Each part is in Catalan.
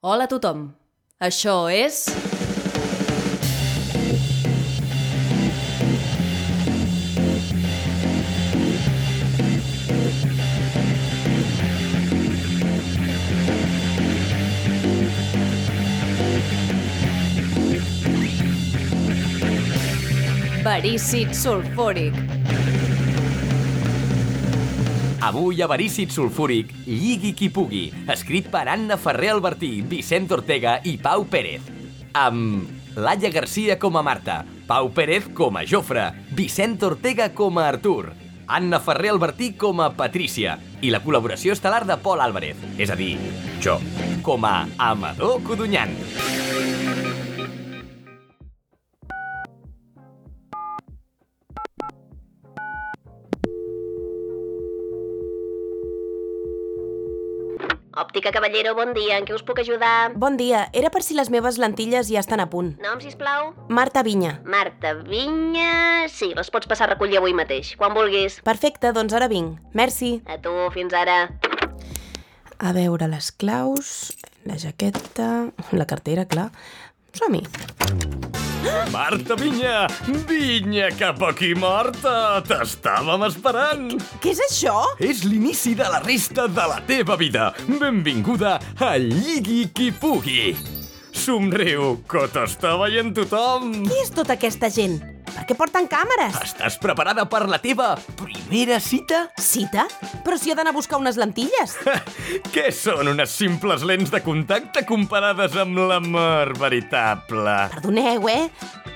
Hola a tothom. Això és... Verícid sulfúric. Avui a Verícid Sulfúric, Lligui qui pugui, escrit per Anna Ferrer Albertí, Vicent Ortega i Pau Pérez. Amb Laia Garcia com a Marta, Pau Pérez com a Jofre, Vicent Ortega com a Artur, Anna Ferrer Albertí com a Patrícia i la col·laboració estel·lar de Pol Álvarez, és a dir, jo, com a Amador Codonyan. Òptica Caballero, bon dia. En què us puc ajudar? Bon dia, era per si les meves lentilles ja estan a punt. Nom, sisplau? Marta Vinya. Marta Vinya... Sí, les pots passar a recollir avui mateix, quan vulguis. Perfecte, doncs ara vinc. Merci. A tu, fins ara. A veure les claus, la jaqueta, la cartera, clar. Som-hi. Marta Vinya! Vinya cap aquí, Marta! T'estàvem esperant! Què és això? És l'inici de la resta de la teva vida. Benvinguda a Lligui qui pugui. Somriu, que t'està veient tothom. Qui és tota aquesta gent? Per què porten càmeres? Estàs preparada per la teva primera cita? Cita? Però si he d'anar a buscar unes lentilles. Què són unes simples lents de contacte comparades amb l'amor veritable? Perdoneu, eh?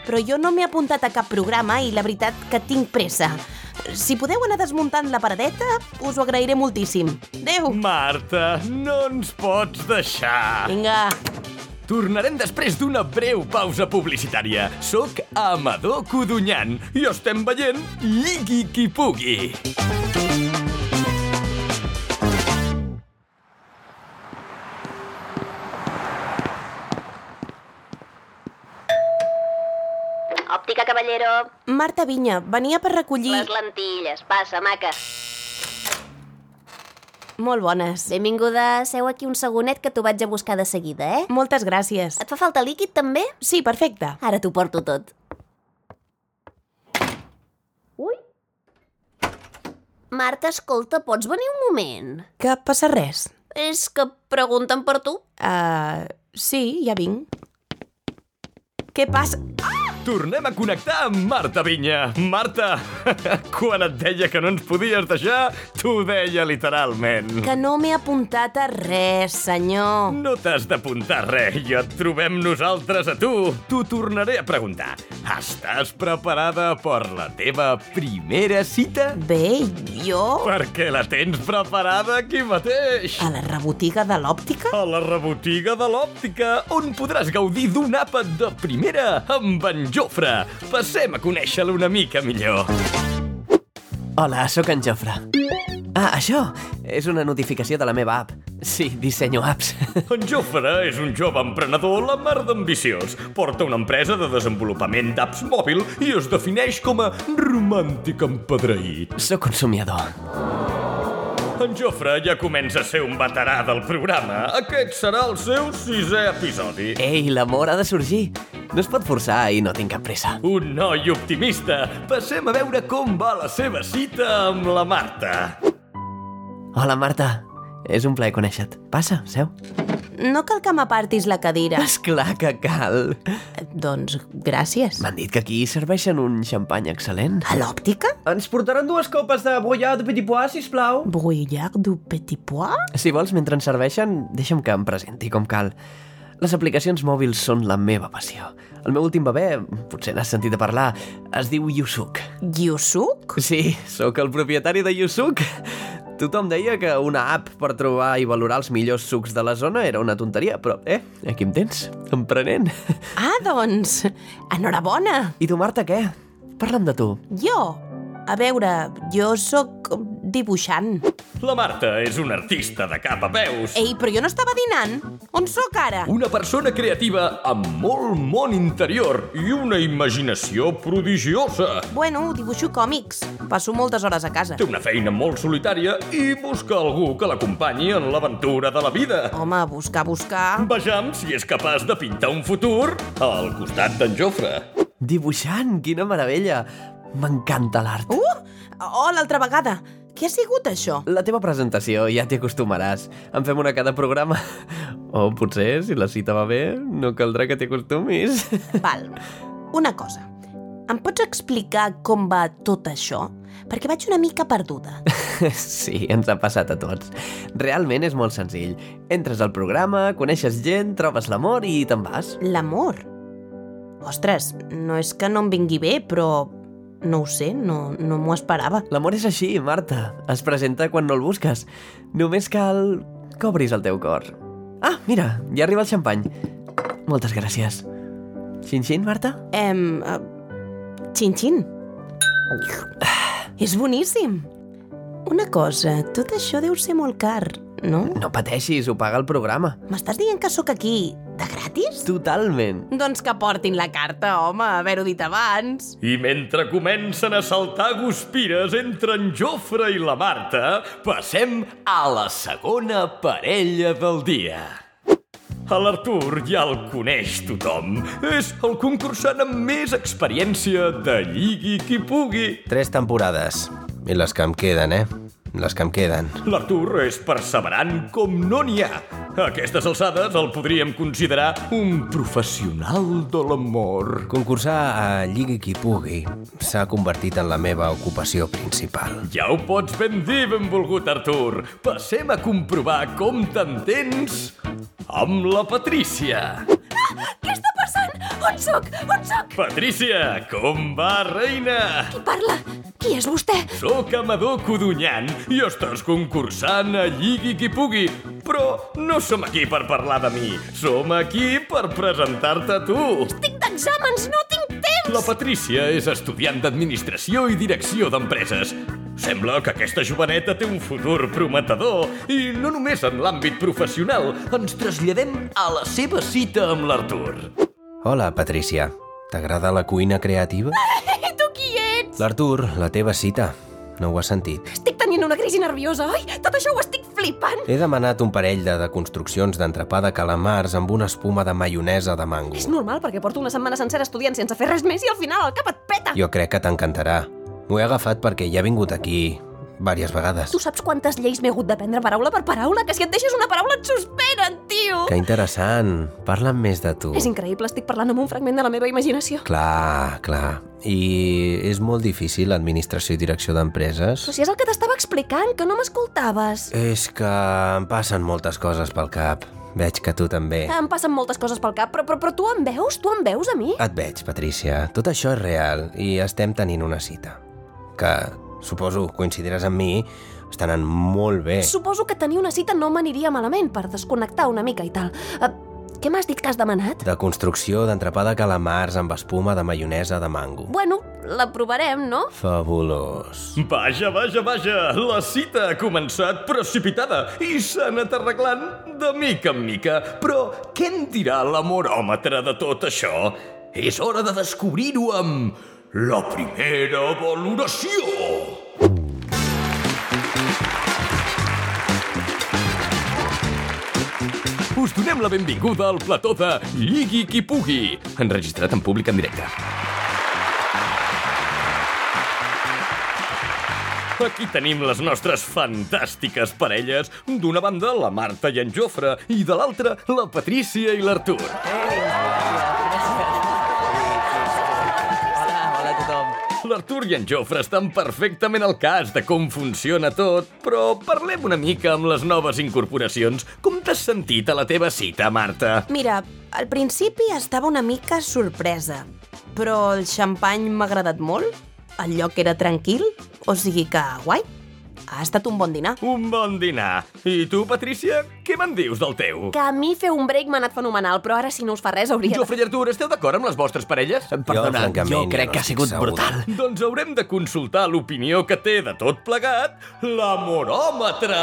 Però jo no m'he apuntat a cap programa i la veritat que tinc pressa. Si podeu anar desmuntant la paradeta, us ho agrairé moltíssim. Adéu. Marta, no ens pots deixar. Vinga. Tornarem després d'una breu pausa publicitària. Soc Amador Codonyan i estem veient Lligui qui pugui. Òptica Caballero, Marta Vinya, venia per recollir... les lentilles. Passa, maca. Molt bones. Benvinguda. Seu aquí un segonet que t'ho vaig a buscar de seguida, eh? Moltes gràcies. Et fa falta líquid, també? Sí, perfecte. Ara t'ho porto tot. Ui. Marta, escolta, pots venir un moment? Que passa res? És que pregunten per tu. Uh, sí, ja vinc. Què passa? Tornem a connectar amb Marta Vinya. Marta, quan et deia que no ens podies deixar, t'ho deia literalment. Que no m'he apuntat a res, senyor. No t'has d'apuntar res, i et trobem nosaltres a tu. T'ho tornaré a preguntar. Estàs preparada per la teva primera cita? Bé, jo... Perquè la tens preparada aquí mateix. A la rebotiga de l'òptica? A la rebotiga de l'òptica, on podràs gaudir d'un àpat de primera amb en Jofre. Passem a conèixer-lo una mica millor. Hola, sóc en Jofre. Ah, això és una notificació de la meva app. Sí, dissenyo apps. En Jofre és un jove emprenedor la mar d'ambiciós. Porta una empresa de desenvolupament d'apps mòbil i es defineix com a romàntic empedreït. Sóc un somiador. En Jofre ja comença a ser un veterà del programa. Aquest serà el seu sisè episodi. Ei, l'amor ha de sorgir. No es pot forçar i no tinc cap pressa. Un noi optimista. Passem a veure com va la seva cita amb la Marta. Hola, Marta. És un plaer conèixer-te. Passa, seu. No cal que m'apartis la cadira. És clar que cal. Doncs gràcies. M'han dit que aquí serveixen un xampany excel·lent. A l'òptica? Ens portaran dues copes de brouillard de petit pois, sisplau? Brouillard du petit pois? Si vols, mentre ens serveixen, deixa'm que em presenti com cal. Les aplicacions mòbils són la meva passió. El meu últim bebè, potser n'has sentit a parlar, es diu Yusuk. Yusuk? Sí, sóc el propietari de Yusuk. Tothom deia que una app per trobar i valorar els millors sucs de la zona era una tonteria, però, eh, aquí em tens, emprenent. Ah, doncs, enhorabona. I tu, Marta, què? Parla'm de tu. Jo? A veure, jo sóc dibuixant. La Marta és una artista de cap a peus. Ei, però jo no estava dinant. On sóc ara? Una persona creativa amb molt món interior i una imaginació prodigiosa. Bueno, dibuixo còmics. Passo moltes hores a casa. Té una feina molt solitària i busca algú que l'acompanyi en l'aventura de la vida. Home, buscar, buscar... Vejam si és capaç de pintar un futur al costat d'en Jofre. Dibuixant, quina meravella! M'encanta l'art. Uh! Oh, l'altra vegada. Què ha sigut això? La teva presentació ja t'hi acostumaràs. En fem una cada programa. O potser, si la cita va bé, no caldrà que t'hi acostumis. Val. Una cosa. Em pots explicar com va tot això? Perquè vaig una mica perduda. Sí, ens ha passat a tots. Realment és molt senzill. Entres al programa, coneixes gent, trobes l'amor i te'n vas. L'amor. Ostres, no és que no em vingui bé, però... No ho sé, no, no m'ho esperava. L'amor és així, Marta. Es presenta quan no el busques. Només cal que obris el teu cor. Ah, mira, ja arriba el xampany. Moltes gràcies. Xin-xin, Marta? Em... Uh, xin-xin. És boníssim. Una cosa, tot això deu ser molt car, no? No pateixis, ho paga el programa. M'estàs dient que sóc aquí de gratis? Totalment. Doncs que portin la carta, home, haver-ho dit abans. I mentre comencen a saltar guspires entre en Jofre i la Marta, passem a la segona parella del dia. A l'Artur ja el coneix tothom. És el concursant amb més experiència de Lligui qui pugui. Tres temporades. I les que em queden, eh? Les que em queden. L'Artur és perseverant com no n'hi ha. A aquestes alçades el podríem considerar un professional de l'amor. Concursar a Lligui qui pugui s'ha convertit en la meva ocupació principal. Ja ho pots ben dir, benvolgut Artur. Passem a comprovar com t'entens amb la Patrícia. Què està passant? On sóc? On sóc? Patrícia, com va, reina? Qui parla? Qui és vostè? Sóc Amador Codunyan i estàs concursant a Lligui qui pugui. Però no som aquí per parlar de mi. Som aquí per presentar-te a tu. Tinc d'exàmens, no tinc temps! La Patrícia és estudiant d'Administració i Direcció d'Empreses. Sembla que aquesta joveneta té un futur prometedor i no només en l'àmbit professional. Ens traslladem a la seva cita amb l'Artur. Hola, Patrícia. T'agrada la cuina creativa? I tu qui ets? L'Artur, la teva cita. No ho has sentit. Estic tenint una crisi nerviosa, oi? Tot això ho estic flipant. He demanat un parell de deconstruccions d'entrepà de calamars amb una espuma de maionesa de mango. És normal, perquè porto una setmana sencera estudiant sense fer res més i al final el cap et peta. Jo crec que t'encantarà. M'ho he agafat perquè ja he vingut aquí diverses vegades. Tu saps quantes lleis m'he hagut d'aprendre paraula per paraula? Que si et deixes una paraula et suspenen, tio! Que interessant. Parla'm més de tu. És increïble, estic parlant amb un fragment de la meva imaginació. Clar, clar. I és molt difícil l'administració i direcció d'empreses? Però si és el que t'estava explicant, que no m'escoltaves. És que em passen moltes coses pel cap. Veig que tu també. Em passen moltes coses pel cap, però, però, però tu em veus? Tu em veus a mi? Et veig, Patrícia. Tot això és real i estem tenint una cita. Que, suposo, coincidiràs amb mi, està anant molt bé. Suposo que tenir una cita no m'aniria malament per desconnectar una mica i tal. Uh, què m'has dit que has demanat? De construcció d'entrepà de calamars amb espuma de maionesa de mango. Bueno, la provarem, no? Fabulós. Vaja, vaja, vaja, la cita ha començat precipitada i s'ha anat arreglant de mica en mica. Però què en dirà l'amoròmetre de tot això? És hora de descobrir-ho amb la primera valoració. Us donem la benvinguda al plató de Lligui qui pugui, enregistrat en públic en directe. Aquí tenim les nostres fantàstiques parelles. D'una banda, la Marta i en Jofre, i de l'altra, la Patrícia i l'Artur. Hola, L'Artur i en Jofre estan perfectament al cas de com funciona tot, però parlem una mica amb les noves incorporacions. Com t'has sentit a la teva cita, Marta? Mira, al principi estava una mica sorpresa, però el xampany m'ha agradat molt, el lloc era tranquil, o sigui que guai. Ha estat un bon dinar. Un bon dinar. I tu, Patrícia, què me'n dius del teu? Que a mi fer un break m'ha anat fenomenal, però ara si no us fa res hauria... Jofre i Artur, esteu d'acord amb les vostres parelles? Perdona, jo ja crec no que ha sigut segur. brutal. Doncs haurem de consultar l'opinió que té de tot plegat l'amoròmetre.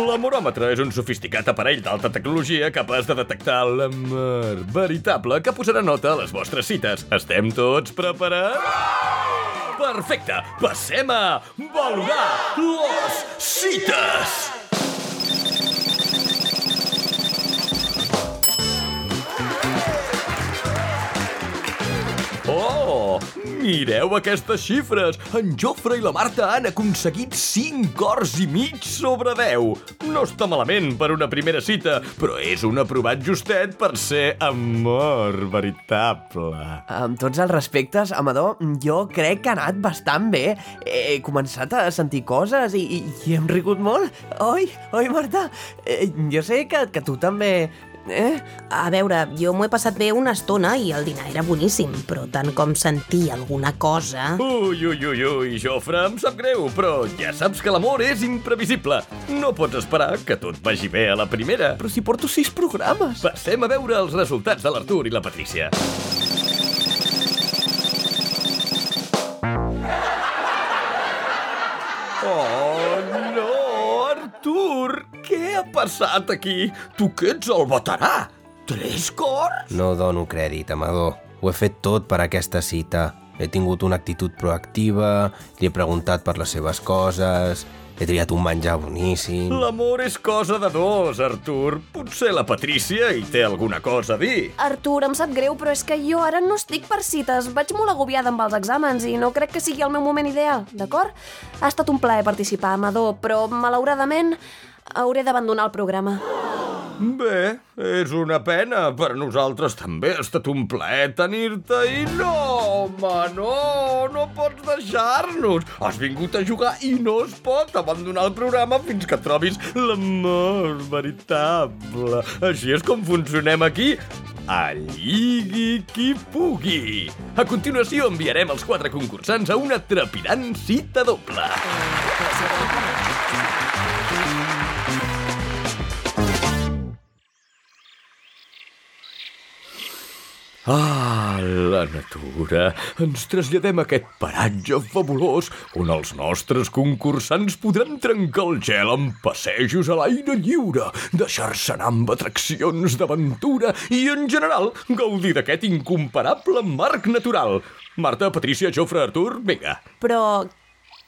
L'amoròmetre és un sofisticat aparell d'alta tecnologia capaç de detectar l'amor veritable que posarà nota a les vostres cites. Estem tots preparats? Perfecte! Passem a valorar les cites! Oh, mireu aquestes xifres! En Jofre i la Marta han aconseguit 5 cors i mig sobre 10. No està malament per una primera cita, però és un aprovat justet per ser amor veritable. Amb tots els respectes, Amador, jo crec que ha anat bastant bé. He començat a sentir coses i, i, i hem rigut molt. Oi? Oi, Marta? Eh, jo sé que, que tu també... Eh? A veure, jo m'ho he passat bé una estona i el dinar era boníssim, però tant com sentir alguna cosa... Ui, ui, ui, ui, Jofre, em sap greu, però ja saps que l'amor és imprevisible. No pots esperar que tot vagi bé a la primera. Però si porto sis programes. Passem a veure els resultats de l'Artur i la Patrícia. Oh, no, Artur! Què ha passat aquí? Tu que ets el veterà! Tres cors? No dono crèdit, Amador. Ho he fet tot per aquesta cita. He tingut una actitud proactiva, li he preguntat per les seves coses, he triat un menjar boníssim... L'amor és cosa de dos, Artur. Potser la Patrícia hi té alguna cosa a dir. Artur, em sap greu, però és que jo ara no estic per cites. Vaig molt agobiada amb els exàmens i no crec que sigui el meu moment ideal, d'acord? Ha estat un plaer participar, Amador, però malauradament hauré d'abandonar el programa. Bé, és una pena. Per nosaltres també ha estat un plaer tenir-te i no, home, no, no pots deixar-nos. Has vingut a jugar i no es pot abandonar el programa fins que trobis l'amor veritable. Així és com funcionem aquí a Lligui qui pugui. A continuació enviarem els quatre concursants a una trepidant cita doble. Ah, la natura. Ens traslladem a aquest paratge fabulós on els nostres concursants podran trencar el gel amb passejos a l'aire lliure, deixar-se anar amb atraccions d'aventura i, en general, gaudir d'aquest incomparable marc natural. Marta, Patrícia, Jofre, Artur, vinga, Però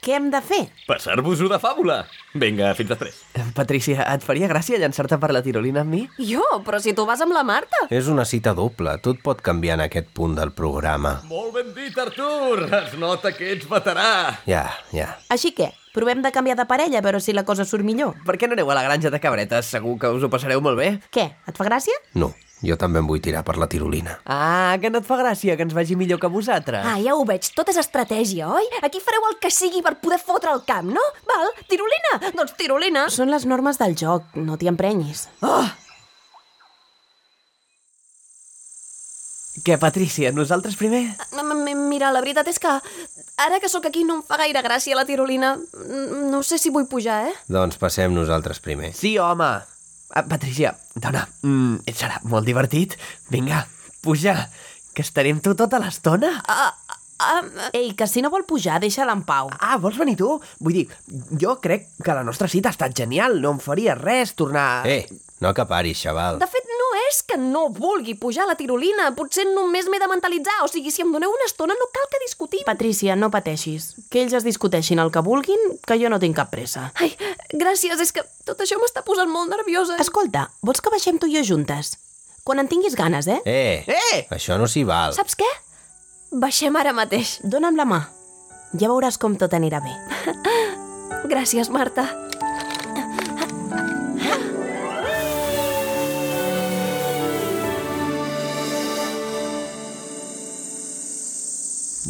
què hem de fer? passar-vos-ho de fàbula. Vinga, fins després. Patricia, et faria gràcia llançar-te per la tirolina amb mi? Jo? Però si tu vas amb la Marta. És una cita doble, tot pot canviar en aquest punt del programa. Molt ben dit, Artur. Es nota que ets veterà. Ja, ja. Així que, provem de canviar de parella veure si la cosa surt millor. Per què no aneu a la granja de cabretes? Segur que us ho passareu molt bé. Què, et fa gràcia? No, jo també em vull tirar per la tirolina. Ah, que no et fa gràcia que ens vagi millor que vosaltres? Ah, ja ho veig, tot és estratègia, oi? Aquí fareu el que sigui per poder fotre el camp, no? Val, tirolina? Doncs tirolina. Són les normes del joc, no t'hi emprenyis. Què, Patricia, nosaltres primer? M- Mira, la veritat és que ara que sóc aquí no em fa gaire gràcia la tirolina. No sé si vull pujar, eh? Doncs passem nosaltres primer. Sí, home. Ah, Patricia, dona, mm, serà molt divertit. Vinga, puja, que estarem tu tota l'estona. Ah, ah, Ei, que si no vol pujar, deixa-la en pau. Ah, vols venir tu? Vull dir, jo crec que la nostra cita ha estat genial. No em faria res tornar... Eh, no acaparis, xaval. de fet, no és que no vulgui pujar a la tirolina. Potser només m'he de mentalitzar. O sigui, si em doneu una estona no cal que discutim. Patricia, no pateixis. Que ells es discuteixin el que vulguin, que jo no tinc cap pressa. Ai, gràcies, és que tot això m'està posant molt nerviosa. Escolta, vols que baixem tu i jo juntes? Quan en tinguis ganes, eh? Eh, Eh! això no s'hi val. Saps què? Baixem ara mateix. Dóna'm la mà. Ja veuràs com tot anirà bé. Gràcies, Marta.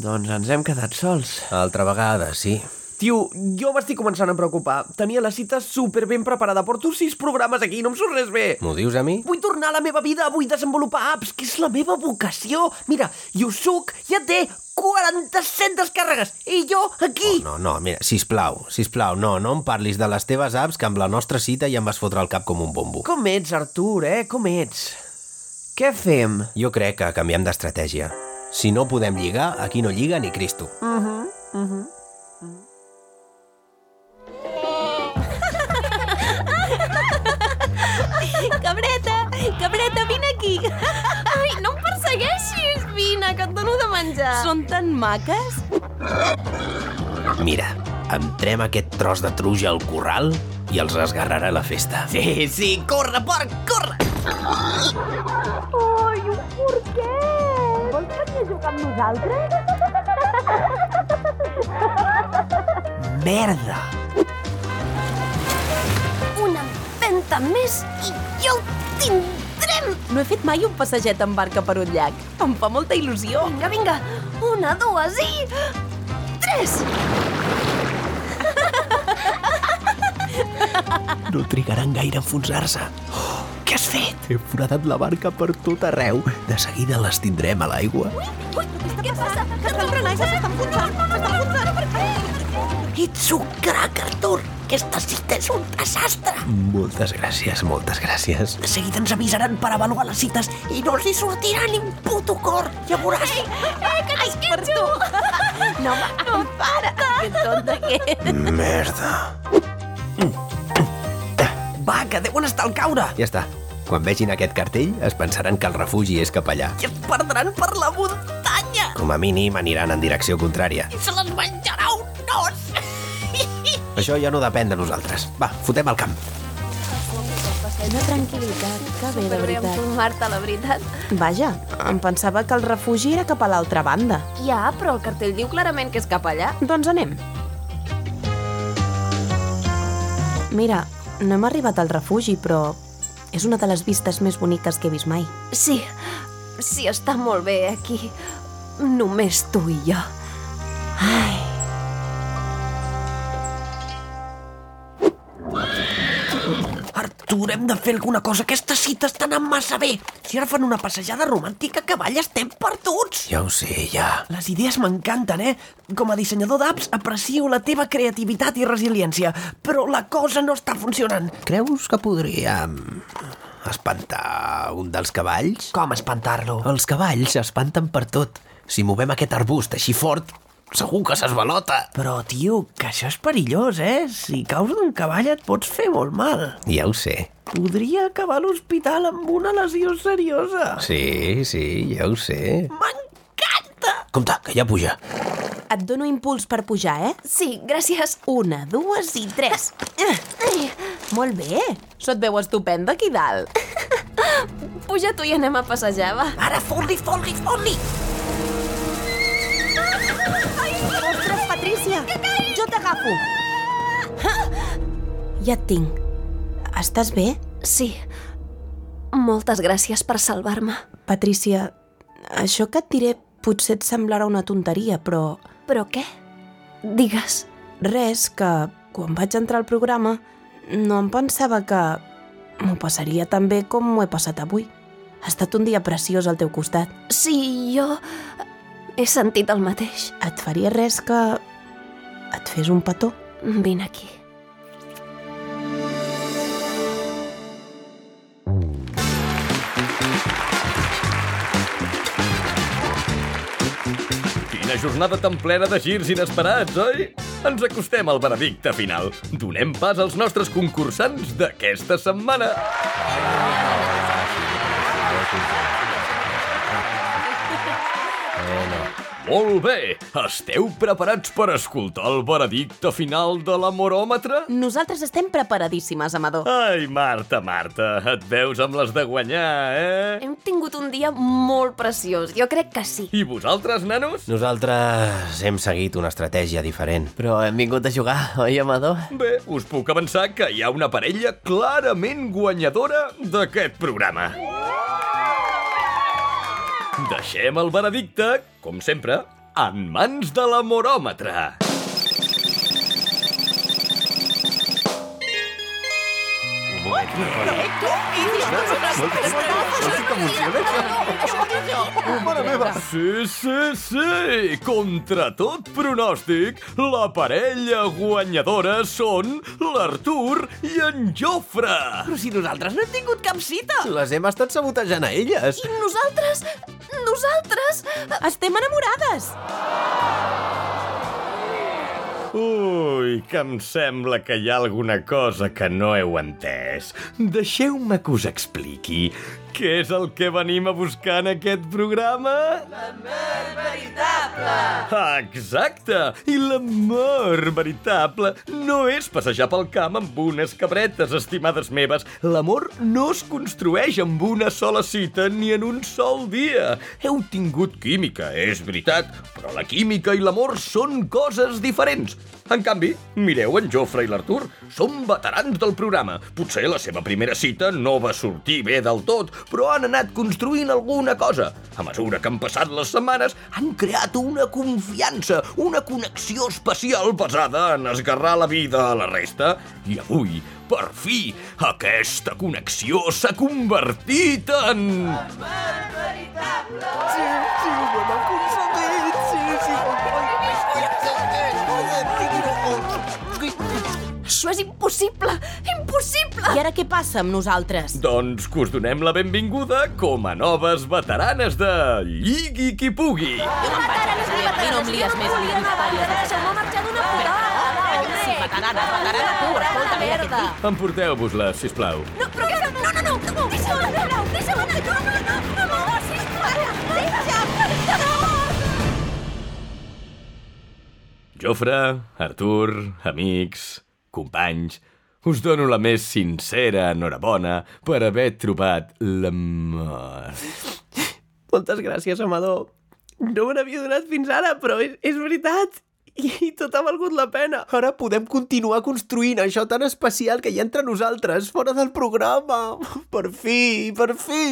Doncs ens hem quedat sols. Altra vegada, sí. Tio, jo m'estic començant a preocupar. Tenia la cita super ben preparada. Porto sis programes aquí, no em surt res bé. M'ho dius a mi? Vull tornar a la meva vida, vull desenvolupar apps, que és la meva vocació. Mira, Yusuke ja té 47 descàrregues i jo aquí. No, no, mira, sisplau, sisplau, no, no em parlis de les teves apps que amb la nostra cita ja em vas fotre el cap com un bombo. Com ets, Artur, eh? Com ets? Què fem? Jo crec que canviem d'estratègia. Si no podem lligar, aquí no lliga ni Cristo. Cabreta, Vine, que et dono de menjar. Són tan maques. Mira, entrem aquest tros de truja al corral i els esgarrarà la festa. Sí, sí, corre, porc, corre! Ai, un porquet! Vols venir a jugar amb nosaltres? Merda! Una empenta més i ja ho tindrem! No he fet mai un passeget en barca per un llac. Em fa molta il·lusió. Vinga, vinga! Una, dues i... Tres! No trigaran gaire a enfonsar-se. Oh, què has fet? He foradat la barca per tot arreu. De seguida les tindrem a l'aigua. Ui, què passa? Que estan frenant, que s'estan enfonsant. S'estan enfonsant. Ets un crac, Artur! Aquesta cita és un desastre! Moltes gràcies, moltes gràcies. De seguida ens avisaran per avaluar les cites i no els hi sortirà ni un puto cor. Ja veuràs. Ai, per tu. No, no, para. Que tonta que ets. Merda. Va, que deuen estar al caure. Ja està. Quan vegin aquest cartell es pensaran que el refugi és cap allà. I es perdran per la muntanya. Com a mínim aniran en direcció contrària. I se les menjarà un os. Això ja no depèn de nosaltres. Va, fotem al camp. Una tranquil·litat, que bé, de Superbé amb veritat. tu, Marta, la veritat. Vaja, em pensava que el refugi era cap a l'altra banda. Ja, però el cartell diu clarament que és cap allà. Doncs anem. Mira, no hem arribat al refugi, però és una de les vistes més boniques que he vist mai. Sí, sí, està molt bé aquí. Només tu i jo. Artur, hem de fer alguna cosa. Aquesta cita està anant massa bé. Si ara fan una passejada romàntica a cavall, estem perduts. Ja ho sé, ja. Les idees m'encanten, eh? Com a dissenyador d'apps aprecio la teva creativitat i resiliència, però la cosa no està funcionant. Creus que podríem espantar un dels cavalls? Com espantar-lo? Els cavalls s'espanten per tot. Si movem aquest arbust així fort, segur que s'esvalota. Però, tio, que això és perillós, eh? Si caus d'un cavall et pots fer molt mal. Ja ho sé. Podria acabar a l'hospital amb una lesió seriosa. Sí, sí, ja ho sé. M'encanta! Compte, que ja puja. et dono impuls per pujar, eh? Sí, gràcies. Una, dues i tres. Ai, Molt bé. Se't veu estupenda aquí dalt. puja tu i anem a passejar, va. Ara fot-li, fot-li, fot-li! Patrícia! Jo t'agafo! Ja et tinc. Estàs bé? Sí. Moltes gràcies per salvar-me. Patrícia, això que et diré potser et semblarà una tonteria, però Però què? Digues. res, que quan vaig entrar al programa no em pensava que m'ho passaria tan bé com m'ho he passat avui. Ha estat un dia preciós al teu costat. Sí, jo... He sentit el mateix. Et faria res que et fes un petó? Vine aquí. Quina jornada tan plena de girs inesperats, oi? Ens acostem al veredicte final. Donem pas als nostres concursants d'aquesta setmana. Molt bé! Esteu preparats per escoltar el veredicte final de l'amoròmetre? Nosaltres estem preparadíssimes, Amador. Ai, Marta, Marta, et veus amb les de guanyar, eh? Hem tingut un dia molt preciós. Jo crec que sí. I vosaltres, nanos? Nosaltres hem seguit una estratègia diferent. Però hem vingut a jugar, oi, Amador? Bé, us puc avançar que hi ha una parella clarament guanyadora d'aquest programa. Deixem el veredicte, com sempre, en mans de l'amoròmetre. What? Correcto? Molt bé. Sí, sí, sí! Contra tot pronòstic, la parella guanyadora són l'Artur i en Jofre! Però si nosaltres no hem tingut cap cita! Les hem estat sabotejant a elles! I nosaltres... Nosaltres... Estem enamorades! Ui, que em sembla que hi ha alguna cosa que no heu entès. Deixeu-me que us expliqui què és el que venim a buscar en aquest programa? L'amor veritable! Exacte! I l'amor veritable no és passejar pel camp amb unes cabretes, estimades meves. L'amor no es construeix amb una sola cita ni en un sol dia. Heu tingut química, és veritat, però la química i l'amor són coses diferents. En canvi, mireu en Jofre i l'Artur. Són veterans del programa. Potser la seva primera cita no va sortir bé del tot, però han anat construint alguna cosa. A mesura que han passat les setmanes, han creat una confiança, una connexió especial basada en esgarrar la vida a la resta. I avui, per fi, aquesta connexió s'ha convertit en... Això és impossible! Impossible! I ara què passa amb nosaltres? Doncs que us donem la benvinguda com a noves veteranes de Lligui qui pugui. A mi no em lies més amb històries. Deixeu-me marxar d'una puta! Sí, veterana, veterana, tu, escolta, mira. Emporteu-vos-la, sisplau. No, però què fem? No, no, no! no deixa'm anar! Deixa'm anar! No, no, no! No, no, no, sisplau! Deixa'm! Jofre, Artur, amics, companys, us dono la més sincera enhorabona per haver trobat l'amor. Moltes gràcies, Amador. No me n'havia donat fins ara, però és, és veritat. I, I tot ha valgut la pena. Ara podem continuar construint això tan especial que hi ha entre nosaltres, fora del programa. Per fi, per fi.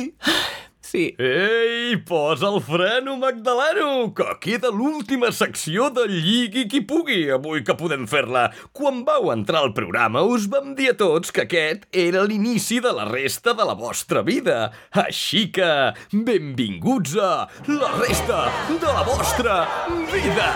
Sí. Ei, posa el freno, Magdaleno, que queda l'última secció de Lligui qui pugui, avui que podem fer-la. Quan vau entrar al programa us vam dir a tots que aquest era l'inici de la resta de la vostra vida. Així que, benvinguts a la resta de la vostra vida.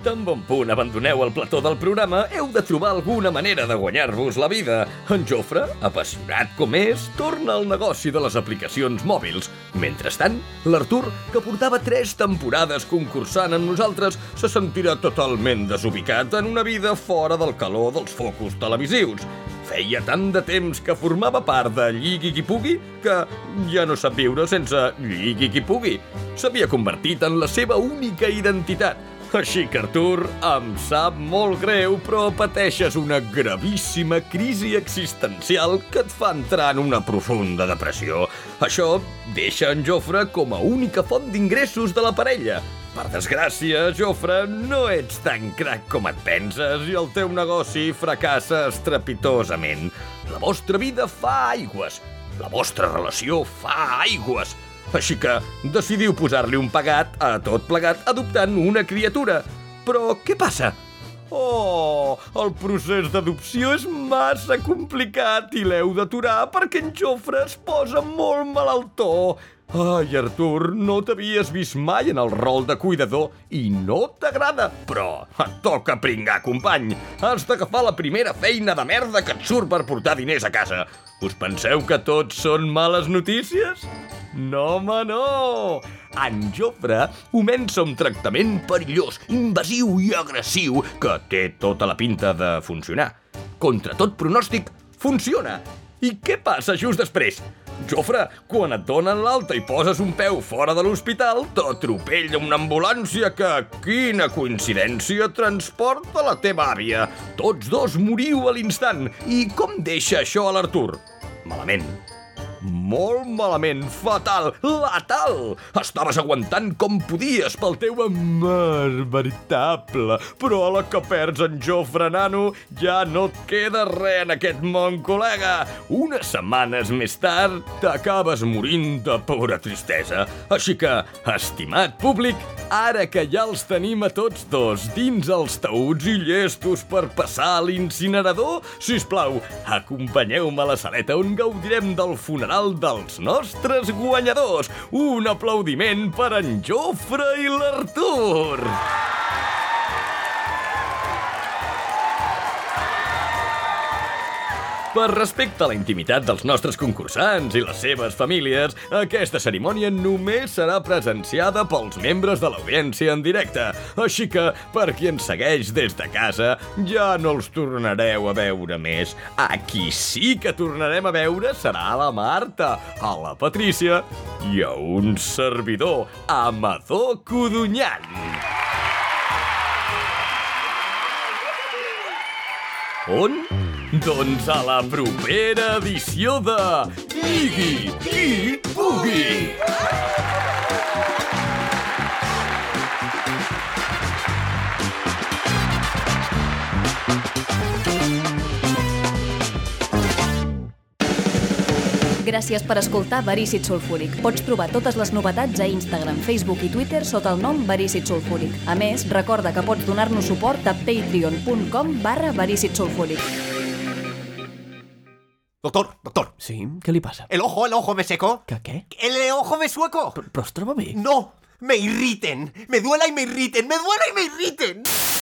Tan bon punt abandoneu el plató del programa, heu de trobar alguna manera de guanyar-vos la vida. En Jofre, apassionat com és, torna al negoci de les aplicacions mòbils. Mentrestant, l'Artur, que portava tres temporades concursant amb nosaltres, se sentirà totalment desubicat en una vida fora del calor dels focus televisius. Feia tant de temps que formava part de Lligui qui pugui que ja no sap viure sense Lligui qui pugui. S'havia convertit en la seva única identitat. Així que, Artur, em sap molt greu, però pateixes una gravíssima crisi existencial que et fa entrar en una profunda depressió. Això deixa en Jofre com a única font d'ingressos de la parella. Per desgràcia, Jofre, no ets tan crac com et penses i el teu negoci fracassa estrepitosament. La vostra vida fa aigües. La vostra relació fa aigües. Així que decidiu posar-li un pagat a tot plegat adoptant una criatura. Però què passa? Oh, el procés d'adopció és massa complicat i l'heu d'aturar perquè en Jofre es posa molt malaltó. Ai, Artur, no t'havies vist mai en el rol de cuidador i no t'agrada, però et toca pringar, company. Has d'agafar la primera feina de merda que et surt per portar diners a casa. Us penseu que tots són males notícies? No, home, no! En Jofre comença un tractament perillós, invasiu i agressiu que té tota la pinta de funcionar. Contra tot pronòstic, funciona! I què passa just després? Jofre, quan et donen l'alta i poses un peu fora de l'hospital, t'atropella una ambulància que, quina coincidència, transporta la teva àvia. Tots dos moriu a l'instant. I com deixa això a l'Artur? Malament. Molt malament, fatal, letal. Estaves aguantant com podies pel teu amor veritable, però a la que perds en Jofre Nano ja no et queda res en aquest món, col·lega. Unes setmanes més tard t'acabes morint de pura tristesa. Així que, estimat públic, ara que ja els tenim a tots dos dins els taüts i llestos per passar a l'incinerador, si us plau, acompanyeu-me a la saleta on gaudirem del funeral dels nostres guanyadors. Un aplaudiment per en Jofre i l'Artur! Per respecte a la intimitat dels nostres concursants i les seves famílies, aquesta cerimònia només serà presenciada pels membres de l'audiència en directe. Així que, per qui ens segueix des de casa, ja no els tornareu a veure més. A qui sí que tornarem a veure serà a la Marta, a la Patrícia i a un servidor, Amador Codonyan. On? Doncs a la propera edició de Digui qui pugui! Gràcies per escoltar Verícid Sulfúric. Pots trobar totes les novetats a Instagram, Facebook i Twitter sota el nom Verícid Sulfúric. A més, recorda que pots donar-nos suport a patreon.com barra Verícid Sulfúric. Doctor, doctor. Sí? Què li passa? El ojo, el ojo me seco. Que què? El ojo me sueco. Troba bé? No, me irriten. Me duela y me irriten. Me duela y me irriten.